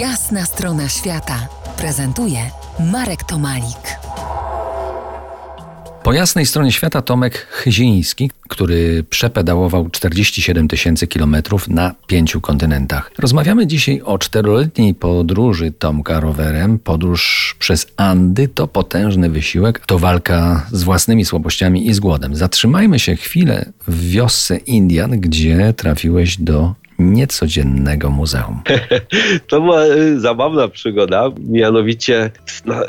Jasna strona świata prezentuje Marek Tomalik. Po jasnej stronie świata Tomek Chyziński, który przepedałował 47 tysięcy kilometrów na pięciu kontynentach. Rozmawiamy dzisiaj o czteroletniej podróży Tomka rowerem. Podróż przez Andy to potężny wysiłek, to walka z własnymi słabościami i z głodem. Zatrzymajmy się chwilę w wiosce Indian, gdzie trafiłeś do niecodziennego muzeum. To była y, zabawna przygoda. Mianowicie na,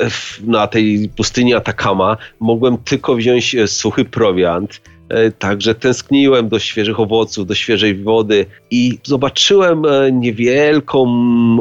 na tej pustyni Atakama mogłem tylko wziąć e, suchy prowiant. E, także tęskniłem do świeżych owoców, do świeżej wody i zobaczyłem e, niewielką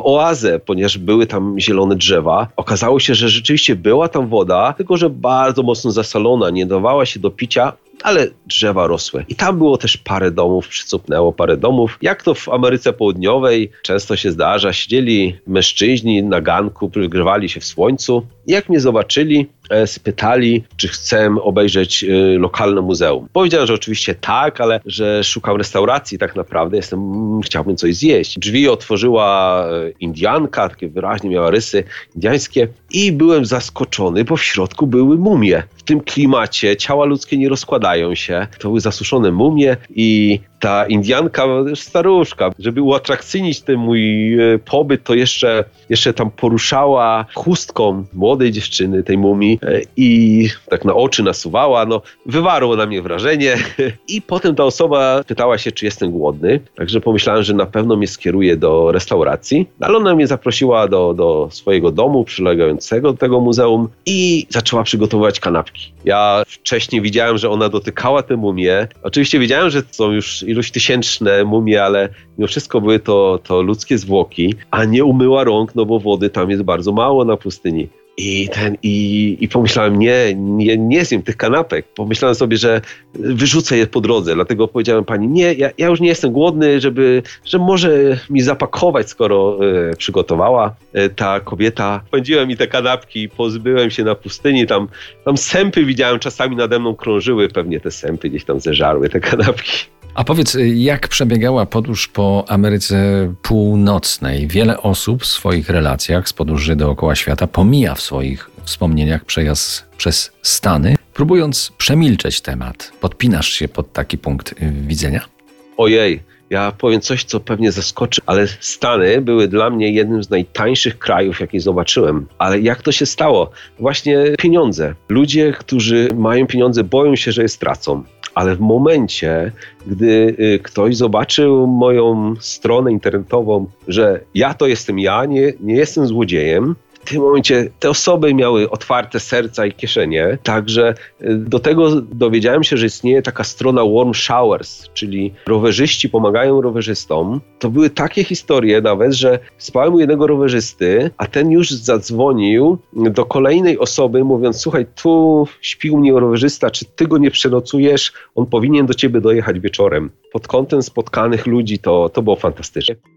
oazę, ponieważ były tam zielone drzewa. Okazało się, że rzeczywiście była tam woda, tylko że bardzo mocno zasalona, nie dawała się do picia, ale drzewa rosły. I tam było też parę domów, przycupnęło parę domów. Jak to w Ameryce Południowej często się zdarza, siedzieli mężczyźni na ganku, przygrywali się w słońcu. Jak mnie zobaczyli, e, spytali, czy chcę obejrzeć e, lokalne muzeum. Powiedziałem, że oczywiście tak, ale że szukam restauracji tak naprawdę, jestem, mm, chciałbym coś zjeść. Drzwi otworzyła e, Indianka, takie wyraźnie miała rysy indiańskie i byłem zaskoczony, bo w środku były mumie. W tym klimacie ciała ludzkie nie rozkładają się. To były zasuszone mumie i ta Indianka, staruszka, żeby uatrakcyjnić ten mój e, pobyt, to jeszcze, jeszcze tam poruszała chustką młodej dziewczyny, tej mumii e, i tak na oczy nasuwała, no wywarło na mnie wrażenie. I potem ta osoba pytała się, czy jestem głodny, także pomyślałem, że na pewno mnie skieruje do restauracji, ale ona mnie zaprosiła do, do swojego domu przylegającego do tego muzeum i zaczęła przygotowywać kanapki. Ja wcześniej widziałem, że ona dotykała tę mumię, oczywiście wiedziałem, że są już ilość tysięczne mumie, ale mimo wszystko były to, to ludzkie zwłoki, a nie umyła rąk, no bo wody tam jest bardzo mało na pustyni. I, ten, i, I pomyślałem, nie, nie, nie zjem tych kanapek. Pomyślałem sobie, że wyrzucę je po drodze. Dlatego powiedziałem pani, nie, ja, ja już nie jestem głodny, żeby, że może mi zapakować, skoro e, przygotowała e, ta kobieta. Pędziłem mi te kanapki, pozbyłem się na pustyni. Tam, tam sępy widziałem, czasami nade mną krążyły. Pewnie te sępy gdzieś tam zeżarły te kanapki. A powiedz, jak przebiegała podróż po Ameryce Północnej? Wiele osób w swoich relacjach z podróży dookoła świata pomija w swoich wspomnieniach przejazd przez Stany, próbując przemilczeć temat. Podpinasz się pod taki punkt widzenia? Ojej, ja powiem coś, co pewnie zaskoczy, ale Stany były dla mnie jednym z najtańszych krajów, jakie zobaczyłem. Ale jak to się stało? Właśnie pieniądze. Ludzie, którzy mają pieniądze, boją się, że je stracą ale w momencie, gdy y, ktoś zobaczył moją stronę internetową, że ja to jestem ja, nie, nie jestem złodziejem, w tym momencie te osoby miały otwarte serca i kieszenie, także y, do tego dowiedziałem się, że istnieje taka strona Warm Showers, czyli rowerzyści pomagają rowerzystom. To były takie historie nawet, że spałem u jednego rowerzysty, a ten już zadzwonił do kolejnej osoby, mówiąc: Słuchaj, tu śpił mnie rowerzysta, czy ty go nie przenocujesz? On powinien do ciebie dojechać wieczorem. Pod kątem spotkanych ludzi to, to było fantastyczne.